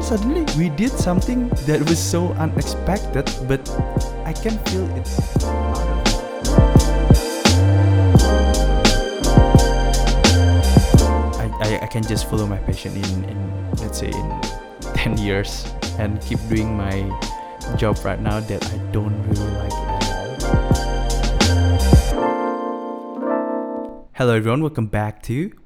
then suddenly we did something that was so unexpected but I can feel it. I, I, I can just follow my passion in, in let's say in 10 years and keep doing my job right now that I don't really like at all. Hello everyone, welcome back to.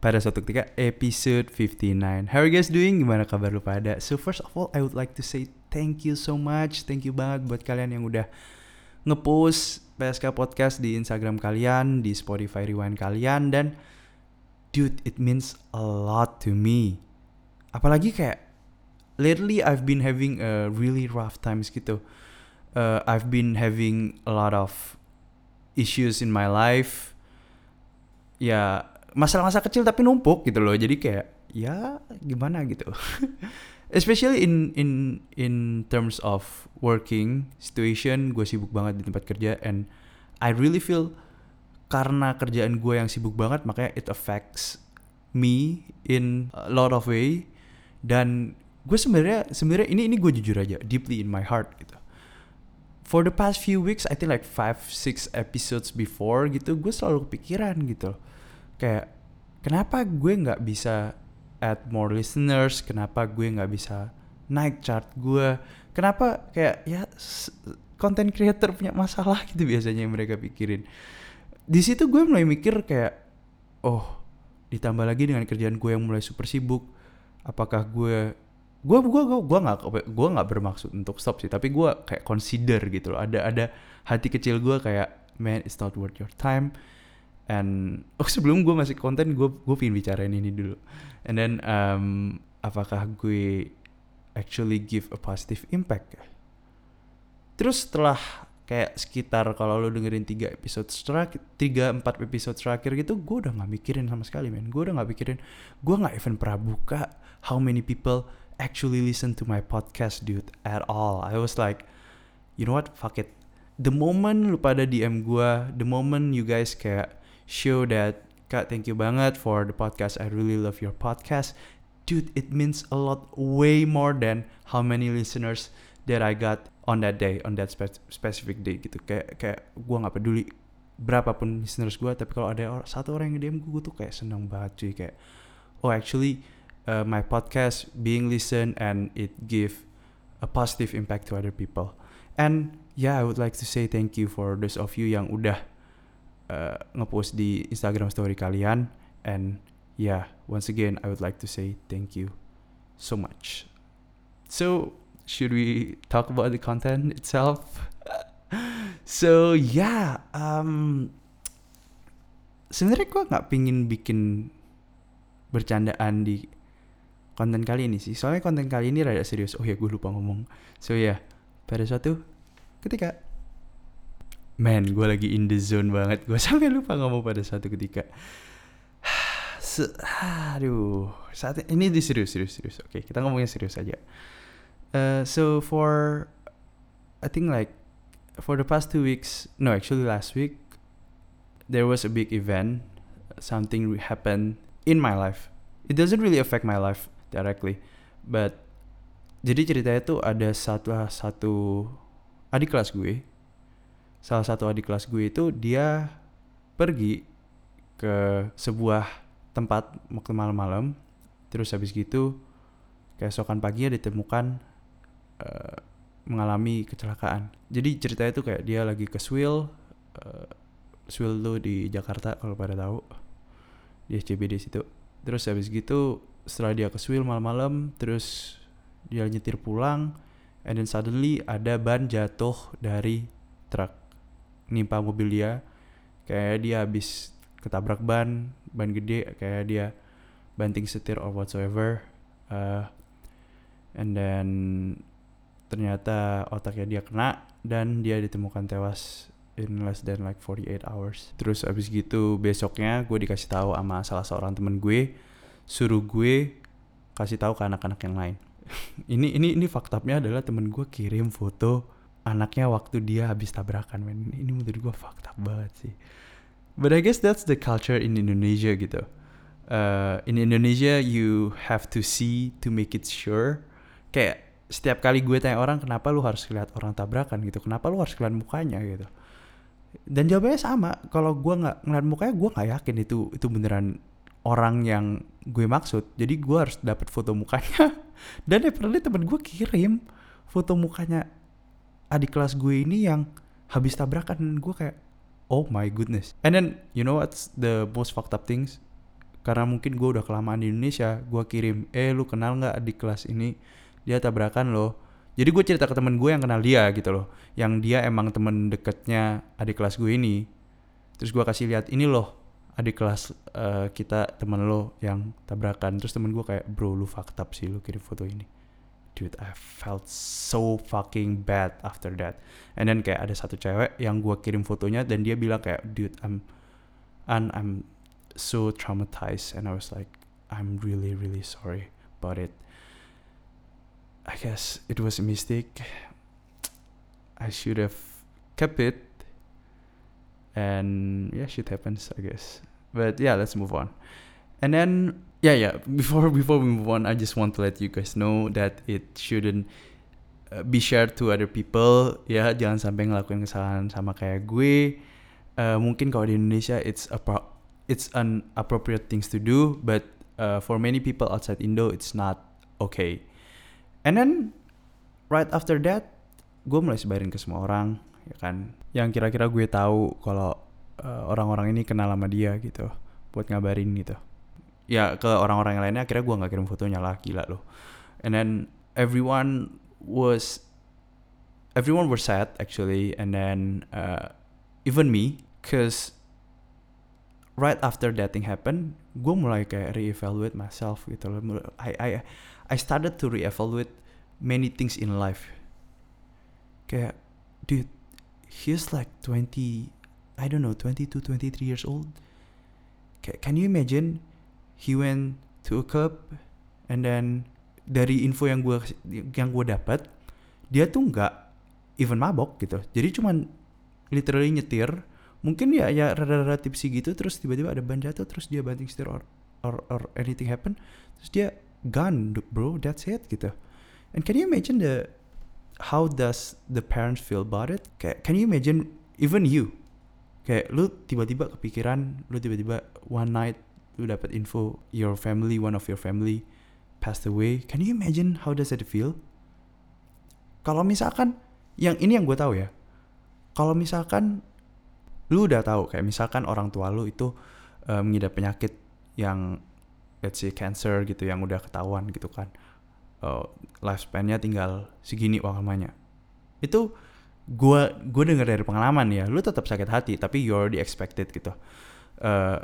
Pada suatu ketika episode 59. How are you guys doing? Gimana kabar lu pada? So first of all, I would like to say thank you so much. Thank you banget buat kalian yang udah ngepost PSK podcast di Instagram kalian, di Spotify Rewind kalian dan dude, it means a lot to me. Apalagi kayak lately I've been having a really rough times gitu. Uh, I've been having a lot of issues in my life. Ya masalah-masalah kecil tapi numpuk gitu loh. Jadi kayak ya gimana gitu. Especially in in in terms of working situation, gue sibuk banget di tempat kerja and I really feel karena kerjaan gue yang sibuk banget makanya it affects me in a lot of way dan gue sebenarnya sebenarnya ini ini gue jujur aja deeply in my heart gitu for the past few weeks I think like five six episodes before gitu gue selalu kepikiran gitu kayak kenapa gue nggak bisa add more listeners? Kenapa gue nggak bisa naik chart gue? Kenapa kayak ya content creator punya masalah gitu biasanya yang mereka pikirin. Di situ gue mulai mikir kayak oh ditambah lagi dengan kerjaan gue yang mulai super sibuk apakah gue gue gue gue gue nggak gue nggak bermaksud untuk stop sih tapi gue kayak consider gitu loh. Ada ada hati kecil gue kayak man it's not worth your time and oh sebelum gue masih konten gue gue pengen bicarain ini dulu. And then um, apakah gue actually give a positive impact terus setelah kayak sekitar kalau lo dengerin tiga episode terakhir tiga empat episode terakhir gitu gue udah nggak mikirin sama sekali men. Gue udah nggak mikirin gue nggak even pernah buka how many people actually listen to my podcast dude at all. I was like you know what? Fuck it. The moment lu pada DM gue the moment you guys kayak show that kak thank you banget for the podcast. I really love your podcast. Dude it means a lot way more than how many listeners that I got on that day on that spe specific day gitu. Kayak kayak gue nggak peduli berapapun listeners gue tapi kalau ada or satu orang yang DM gue gue tuh kayak seneng banget cuy. Kayak oh actually uh, my podcast being listened and it give a positive impact to other people. And yeah I would like to say thank you for those of you yang udah uh, ngepost di Instagram story kalian and yeah once again I would like to say thank you so much so should we talk about the content itself? so yeah, um, sebenarnya gue nggak pingin bikin bercandaan di konten kali ini sih. Soalnya konten kali ini rada serius. Oh ya, gue lupa ngomong. So ya, yeah, pada suatu ketika, man, gue lagi in the zone banget. Gue sampai lupa ngomong pada suatu ketika. Aduh, saat ini di serius, serius, serius. Oke, kita ngomongnya serius aja. Uh, so for I think like for the past two weeks, no, actually last week, there was a big event. Something happened in my life. It doesn't really affect my life directly, but jadi ceritanya tuh ada satu satu adik kelas gue. Salah satu adik kelas gue itu dia pergi ke sebuah tempat waktu malam-malam. Terus habis gitu keesokan paginya ditemukan uh, mengalami kecelakaan. Jadi ceritanya tuh kayak dia lagi ke Swill, uh, Swill tuh di Jakarta kalau pada tahu di SCBD situ. Terus habis gitu setelah dia ke Swill malam-malam, terus dia nyetir pulang, and then suddenly ada ban jatuh dari truk nimpa mobil dia. Kayak dia habis ketabrak ban, ban gede, kayak dia banting setir or whatsoever. Uh, and then ternyata otaknya dia kena dan dia ditemukan tewas in less than like 48 hours. Terus abis gitu besoknya gue dikasih tahu sama salah seorang temen gue suruh gue kasih tahu ke anak-anak yang lain. ini ini ini faktanya adalah temen gue kirim foto anaknya waktu dia habis tabrakan men. Ini menurut gue fakta banget sih. But I guess that's the culture in Indonesia gitu. Uh, in Indonesia you have to see to make it sure. Kayak setiap kali gue tanya orang kenapa lu harus lihat orang tabrakan? gitu. Kenapa lu harus lihat mukanya? gitu. Dan jawabannya sama. Kalau gue nggak ngeliat mukanya gue nggak yakin itu itu beneran orang yang gue maksud. Jadi gue harus dapat foto mukanya. Dan apparently temen gue kirim foto mukanya adik kelas gue ini yang habis tabrakan dan gue kayak oh my goodness. And then you know what's the most fucked up things? Karena mungkin gue udah kelamaan di Indonesia gue kirim eh lu kenal nggak adik kelas ini? Dia tabrakan loh. Jadi gue cerita ke temen gue yang kenal dia gitu loh yang dia emang temen deketnya adik kelas gue ini. Terus gue kasih lihat ini loh adik kelas uh, kita temen lo yang tabrakan. Terus temen gue kayak bro lu fucked up sih lu kirim foto ini dude I felt so fucking bad after that and then kayak ada satu cewek yang gue kirim fotonya dan dia bilang kayak dude I'm and I'm so traumatized and I was like I'm really really sorry about it I guess it was a mistake. I should have kept it. And yeah, shit happens, I guess. But yeah, let's move on. And then yeah, yeah. Before before we move on, I just want to let you guys know that it shouldn't uh, be shared to other people. Ya, jangan sampai ngelakuin kesalahan sama kayak gue. Uh, mungkin kalau di Indonesia it's a it's an appropriate things to do, but uh, for many people outside Indo it's not okay and then right after that gue mulai sebarin ke semua orang ya kan yang kira-kira gue tahu kalau uh, orang-orang ini kenal sama dia gitu buat ngabarin gitu ya ke orang-orang yang lainnya akhirnya gue nggak kirim fotonya lah gila loh and then everyone was everyone were sad actually and then uh, even me cause right after that thing happened gue mulai kayak reevaluate myself gitu loh I I I started to reevaluate many things in life. Kayak, dude, he's like 20, I don't know, 22, 23 years old. Can you imagine he went to a club and then dari info yang gue yang gue dapat dia tuh nggak even mabok gitu. Jadi cuman literally nyetir. Mungkin ya ya rada-rada tipsi gitu terus tiba-tiba ada ban jatuh terus dia banting setir or, or or anything happen terus dia gun bro that's it gitu. And can you imagine the how does the parents feel about it? Kayak can you imagine even you? Kayak lu tiba-tiba kepikiran lu tiba-tiba one night lu dapat info your family one of your family passed away. Can you imagine how does it feel? Kalau misalkan yang ini yang gue tahu ya. Kalau misalkan lu udah tahu kayak misalkan orang tua lu itu uh, mengidap penyakit yang let's say cancer gitu yang udah ketahuan gitu kan uh, lifespannya tinggal segini lamanya itu gue gue dengar dari pengalaman ya lu tetap sakit hati tapi you already expected gitu. Uh,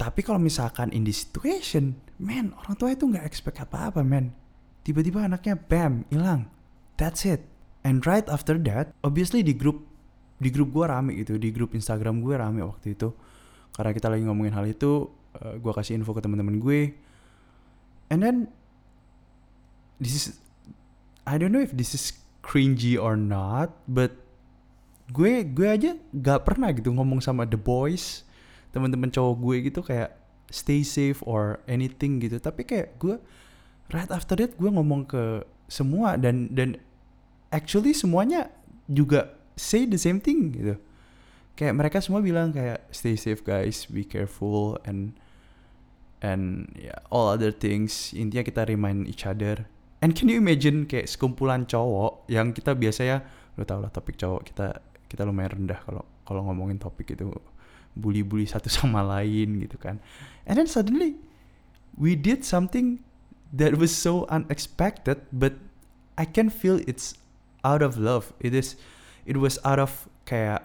tapi kalau misalkan in this situation man orang tua itu nggak expect apa apa man. Tiba-tiba anaknya bam hilang. That's it. And right after that obviously di grup di grup gue rame gitu di grup Instagram gue rame waktu itu. Karena kita lagi ngomongin hal itu uh, eh, gue kasih info ke teman-teman gue. And then this is I don't know if this is cringy or not but gue gue aja gak pernah gitu ngomong sama the boys teman-teman cowok gue gitu kayak stay safe or anything gitu. Tapi kayak gue right after that gue ngomong ke semua dan dan actually semuanya juga say the same thing gitu. Kayak mereka semua bilang kayak stay safe guys. Be careful and and yeah, all other things. Intinya kita remind each other. And can you imagine kayak sekumpulan cowok yang kita biasa ya lo tau lah topik cowok kita kita lumayan rendah kalau kalau ngomongin topik itu bully-bully satu sama lain gitu kan. And then suddenly we did something that was so unexpected but I can feel it's out of love. It is it was out of kayak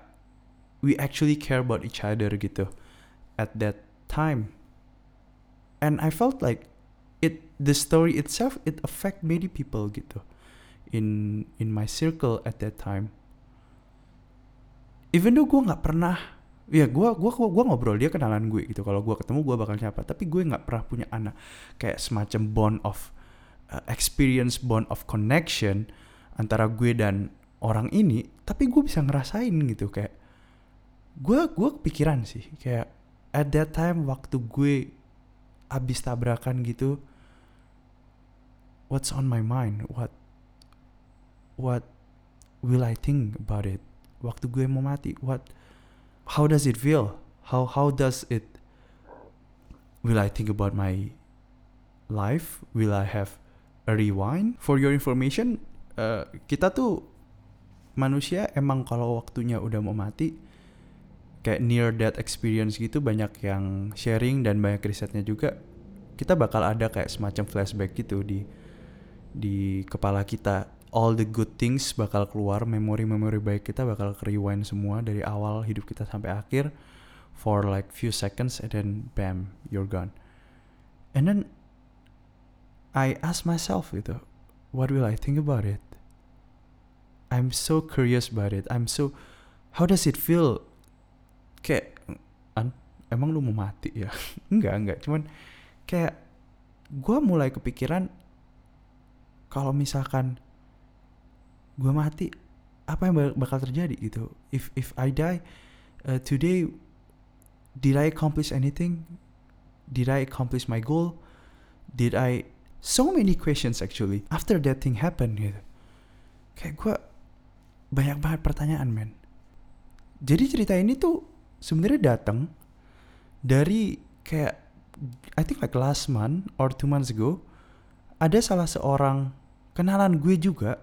we actually care about each other gitu at that time. And I felt like it the story itself it affect many people gitu in in my circle at that time. Even though gue nggak pernah ya gue gua gua ngobrol dia kenalan gue gitu. Kalau gue ketemu gue bakal siapa. Tapi gue nggak pernah punya anak. Kayak semacam bond of uh, experience bond of connection antara gue dan orang ini. Tapi gue bisa ngerasain gitu kayak gue gue kepikiran sih. Kayak at that time waktu gue abis tabrakan gitu what's on my mind? What what will I think about it? Waktu gue mau mati what how does it feel? How how does it will I think about my life? Will I have a rewind? For your information uh, kita tuh manusia emang kalau waktunya udah mau mati kayak near death experience gitu banyak yang sharing dan banyak risetnya juga kita bakal ada kayak semacam flashback gitu di di kepala kita all the good things bakal keluar memori-memori baik kita bakal rewind semua dari awal hidup kita sampai akhir for like few seconds and then bam you're gone. And then I ask myself gitu what will I think about it? I'm so curious about it. I'm so how does it feel? Kayak an, emang lu mau mati ya? Enggak enggak. Cuman kayak gue mulai kepikiran kalau misalkan gue mati apa yang bakal terjadi gitu? If if I die uh, today did I accomplish anything? Did I accomplish my goal? Did I so many questions actually after that thing happened gitu. Kayak gue banyak banget pertanyaan men. Jadi cerita ini tuh sebenarnya datang dari kayak I think like last month or two months ago ada salah seorang kenalan gue juga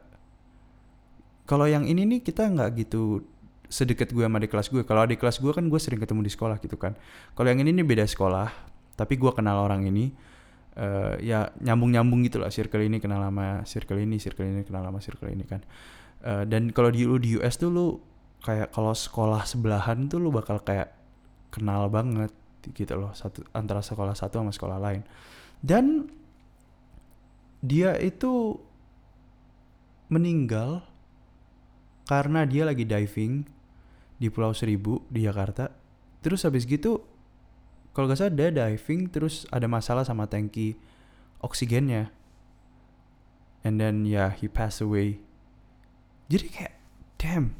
kalau yang ini nih kita nggak gitu sedekat gue sama di kelas gue. Kalau di kelas gue kan gue sering ketemu di sekolah gitu kan. Kalau yang ini nih beda sekolah tapi gue kenal orang ini uh, ya nyambung nyambung gitu lah circle ini kenal sama circle ini circle ini kenal sama circle ini kan. Uh, dan kalau di lu di US tuh lu kayak kalau sekolah sebelahan tuh lu bakal kayak kenal banget gitu loh satu antara sekolah satu sama sekolah lain. Dan dia itu meninggal karena dia lagi diving di Pulau Seribu di Jakarta. Terus habis gitu kalau gak salah dia diving terus ada masalah sama tangki oksigennya. And then ya yeah, he passed away. Jadi kayak damn.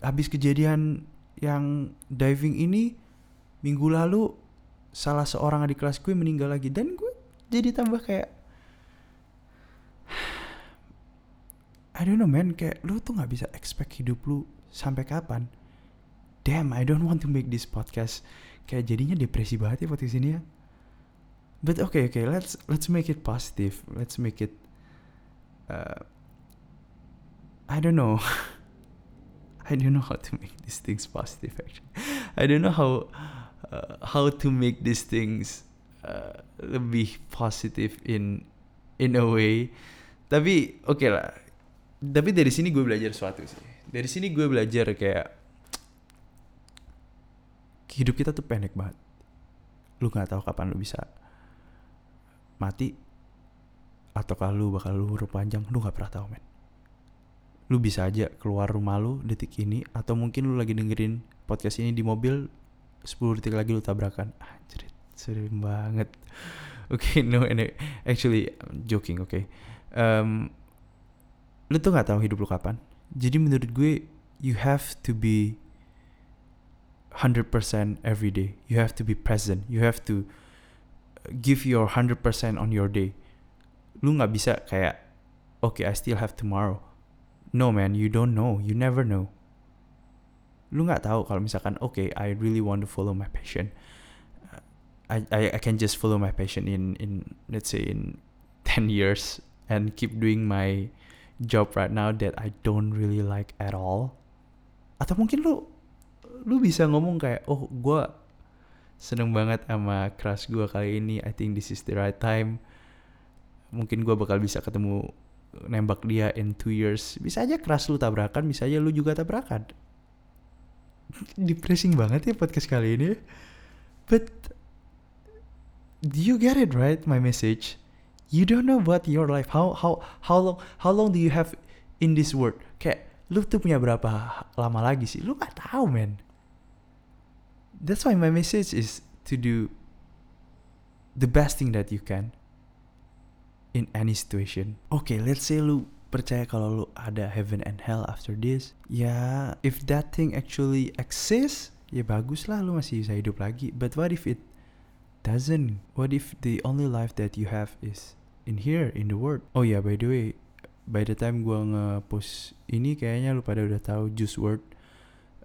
Habis kejadian yang diving ini minggu lalu salah seorang adik kelas gue meninggal lagi dan gue jadi tambah kayak I don't know man. Kayak lu tuh nggak bisa expect hidup lu sampai kapan. Damn I don't want to make this podcast. Kayak jadinya depresi banget ya podcast ini ya. But okay okay let's let's make it positive. Let's make it uh, I don't know. I don't know how to make these things positive actually. I don't know how uh, how to make these things uh, lebih positif in in a way. Tapi oke okay lah tapi dari sini gue belajar sesuatu sih. Dari sini gue belajar kayak hidup kita tuh pendek banget. Lu nggak tahu kapan lu bisa mati atau kalau lu bakal lu panjang lu nggak pernah tahu men. Lu bisa aja keluar rumah lu detik ini atau mungkin lu lagi dengerin podcast ini di mobil 10 detik lagi lu tabrakan. Anjir sering banget. Oke okay, no actually I'm joking oke okay. um, lu tuh nggak tahu hidup lu kapan. Jadi menurut gue you have to be 100% every day. You have to be present. You have to give your 100% on your day. Lu nggak bisa kayak okay I still have tomorrow. No man you don't know. You never know. Lu nggak tahu kalau misalkan okay I really want to follow my passion. I, I I can just follow my passion in in let's say in 10 years and keep doing my job right now that I don't really like at all. Atau mungkin lu lu bisa ngomong kayak oh gue seneng banget sama crush gue kali ini. I think this is the right time. Mungkin gue bakal bisa ketemu nembak dia in two years. Bisa aja crush lu tabrakan bisa aja lu juga tabrakan. Depressing banget ya podcast kali ini. But do you get it right? My message you don't know what your life how how how long how long do you have in this world? Kayak lu tuh punya berapa lama lagi sih? Lu gak tahu man that's why my message is to do the best thing that you can in any situation. Okay, let's say lu percaya kalau lu ada heaven and hell after this. Ya if that thing actually exists ya bagus lah lu masih bisa hidup lagi. But what if it doesn't what if the only life that you have is in here in the world. Oh ya, yeah, by the way, by the time gua nge-post ini kayaknya lu pada udah tahu Juice WRLD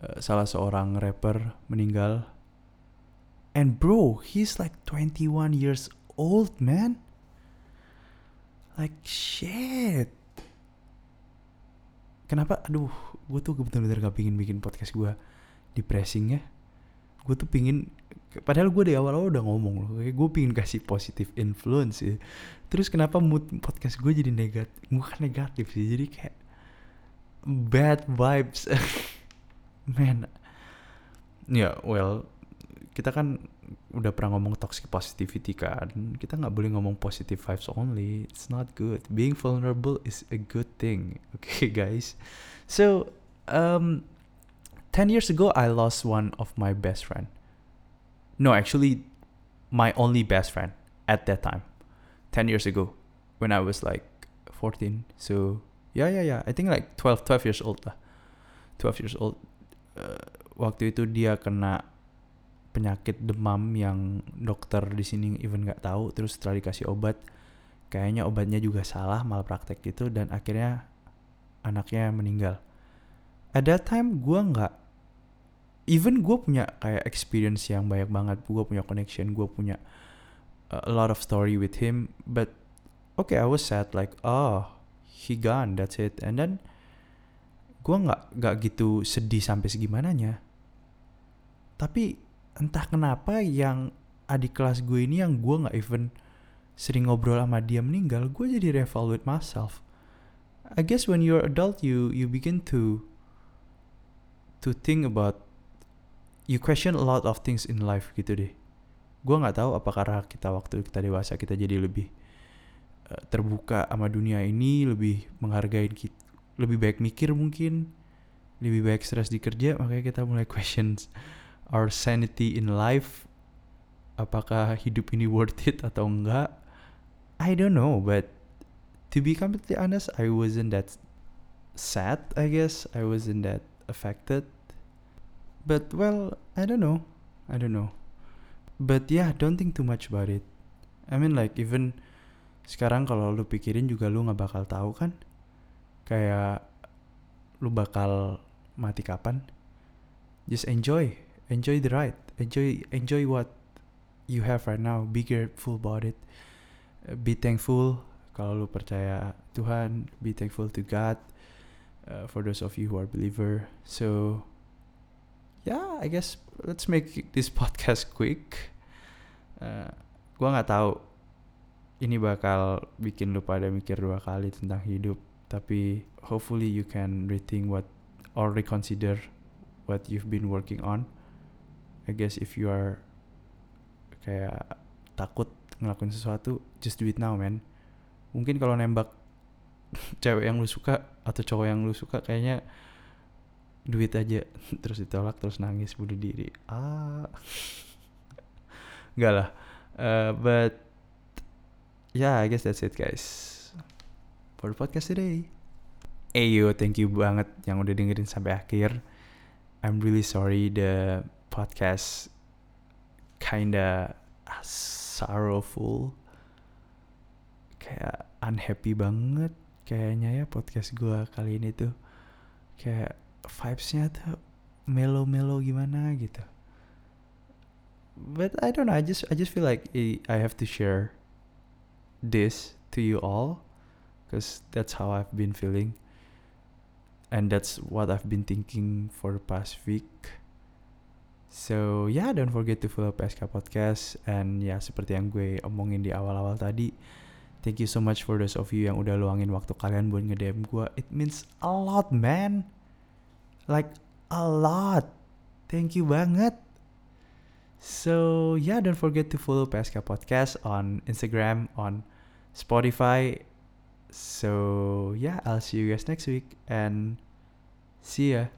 uh, salah seorang rapper meninggal. And bro, he's like 21 years old, man. Like shit. Kenapa? Aduh, gue tuh bener-bener gak pingin bikin podcast gue depressing ya. Gue tuh pingin padahal gue dari awal-awal udah ngomong loh kayak gue pingin kasih positif influence ya terus kenapa mood podcast gue jadi negatif bukan negatif sih jadi kayak bad vibes. Man ya yeah, well kita kan udah pernah ngomong toxic positivity kan kita nggak boleh ngomong positive vibes only it's not good. Being vulnerable is a good thing okay guys. So um 10 years ago I lost one of my best friend no, actually, my only best friend at that time, 10 years ago, when I was like 14. So, yeah, yeah, yeah. I think like 12, 12 years old lah. 12 years old. Uh, waktu itu dia kena penyakit demam yang dokter di sini even nggak tahu. Terus setelah dikasih obat, kayaknya obatnya juga salah, malpraktek gitu. Dan akhirnya anaknya meninggal. At that time gue nggak even gue punya kayak experience yang banyak banget gue punya connection gue punya uh, a lot of story with him but okay I was sad like oh he gone that's it. And then gue nggak nggak gitu sedih sampai segimananya. Tapi entah kenapa yang adik kelas gue ini yang gue nggak even sering ngobrol sama dia meninggal gue jadi reevaluate myself. I guess when you're adult you you begin to to think about you question a lot of things in life gitu deh. Gue nggak tahu apa karena kita waktu kita dewasa kita jadi lebih uh, terbuka sama dunia ini lebih menghargai kita lebih baik mikir mungkin lebih baik stres di kerja makanya kita mulai questions our sanity in life. Apakah hidup ini worth it atau enggak? I don't know but to be completely honest I wasn't that sad I guess. I wasn't that affected. But well I don't know. I don't know. But yeah don't think too much about it. I mean like even sekarang kalau lu pikirin juga lu nggak bakal tahu kan? Kayak lu bakal mati kapan? Just enjoy. Enjoy the ride. Enjoy enjoy what you have right now. Be grateful about it. Be thankful kalau lu percaya Tuhan. Be thankful to God uh, for those of you who are believer. So yeah I guess let's make this podcast quick. Uh, gua nggak tahu ini bakal bikin lu pada mikir dua kali tentang hidup tapi hopefully you can rethink what or reconsider what you've been working on. I guess if you are kayak takut ngelakuin sesuatu just do it now man. Mungkin kalau nembak cewek yang lu suka atau cowok yang lu suka kayaknya duit aja terus ditolak terus nangis bunuh diri ah enggak lah uh, but yeah I guess that's it guys for the podcast today Eyo, thank you banget yang udah dengerin sampai akhir. I'm really sorry the podcast kinda sorrowful. Kayak unhappy banget kayaknya ya podcast gue kali ini tuh. Kayak vibesnya tuh melo-melo gimana gitu. But I don't know I just I just feel like I have to share this to you all because that's how I've been feeling. And that's what I've been thinking for the past week. So yeah don't forget to follow PSK Podcast. And ya yeah, seperti yang gue omongin di awal-awal tadi thank you so much for those of you yang udah luangin waktu kalian buat nge-DM gue it means a lot man like a lot. Thank you banget. So yeah, don't forget to follow PSK Podcast on Instagram, on Spotify. So yeah, I'll see you guys next week and see ya.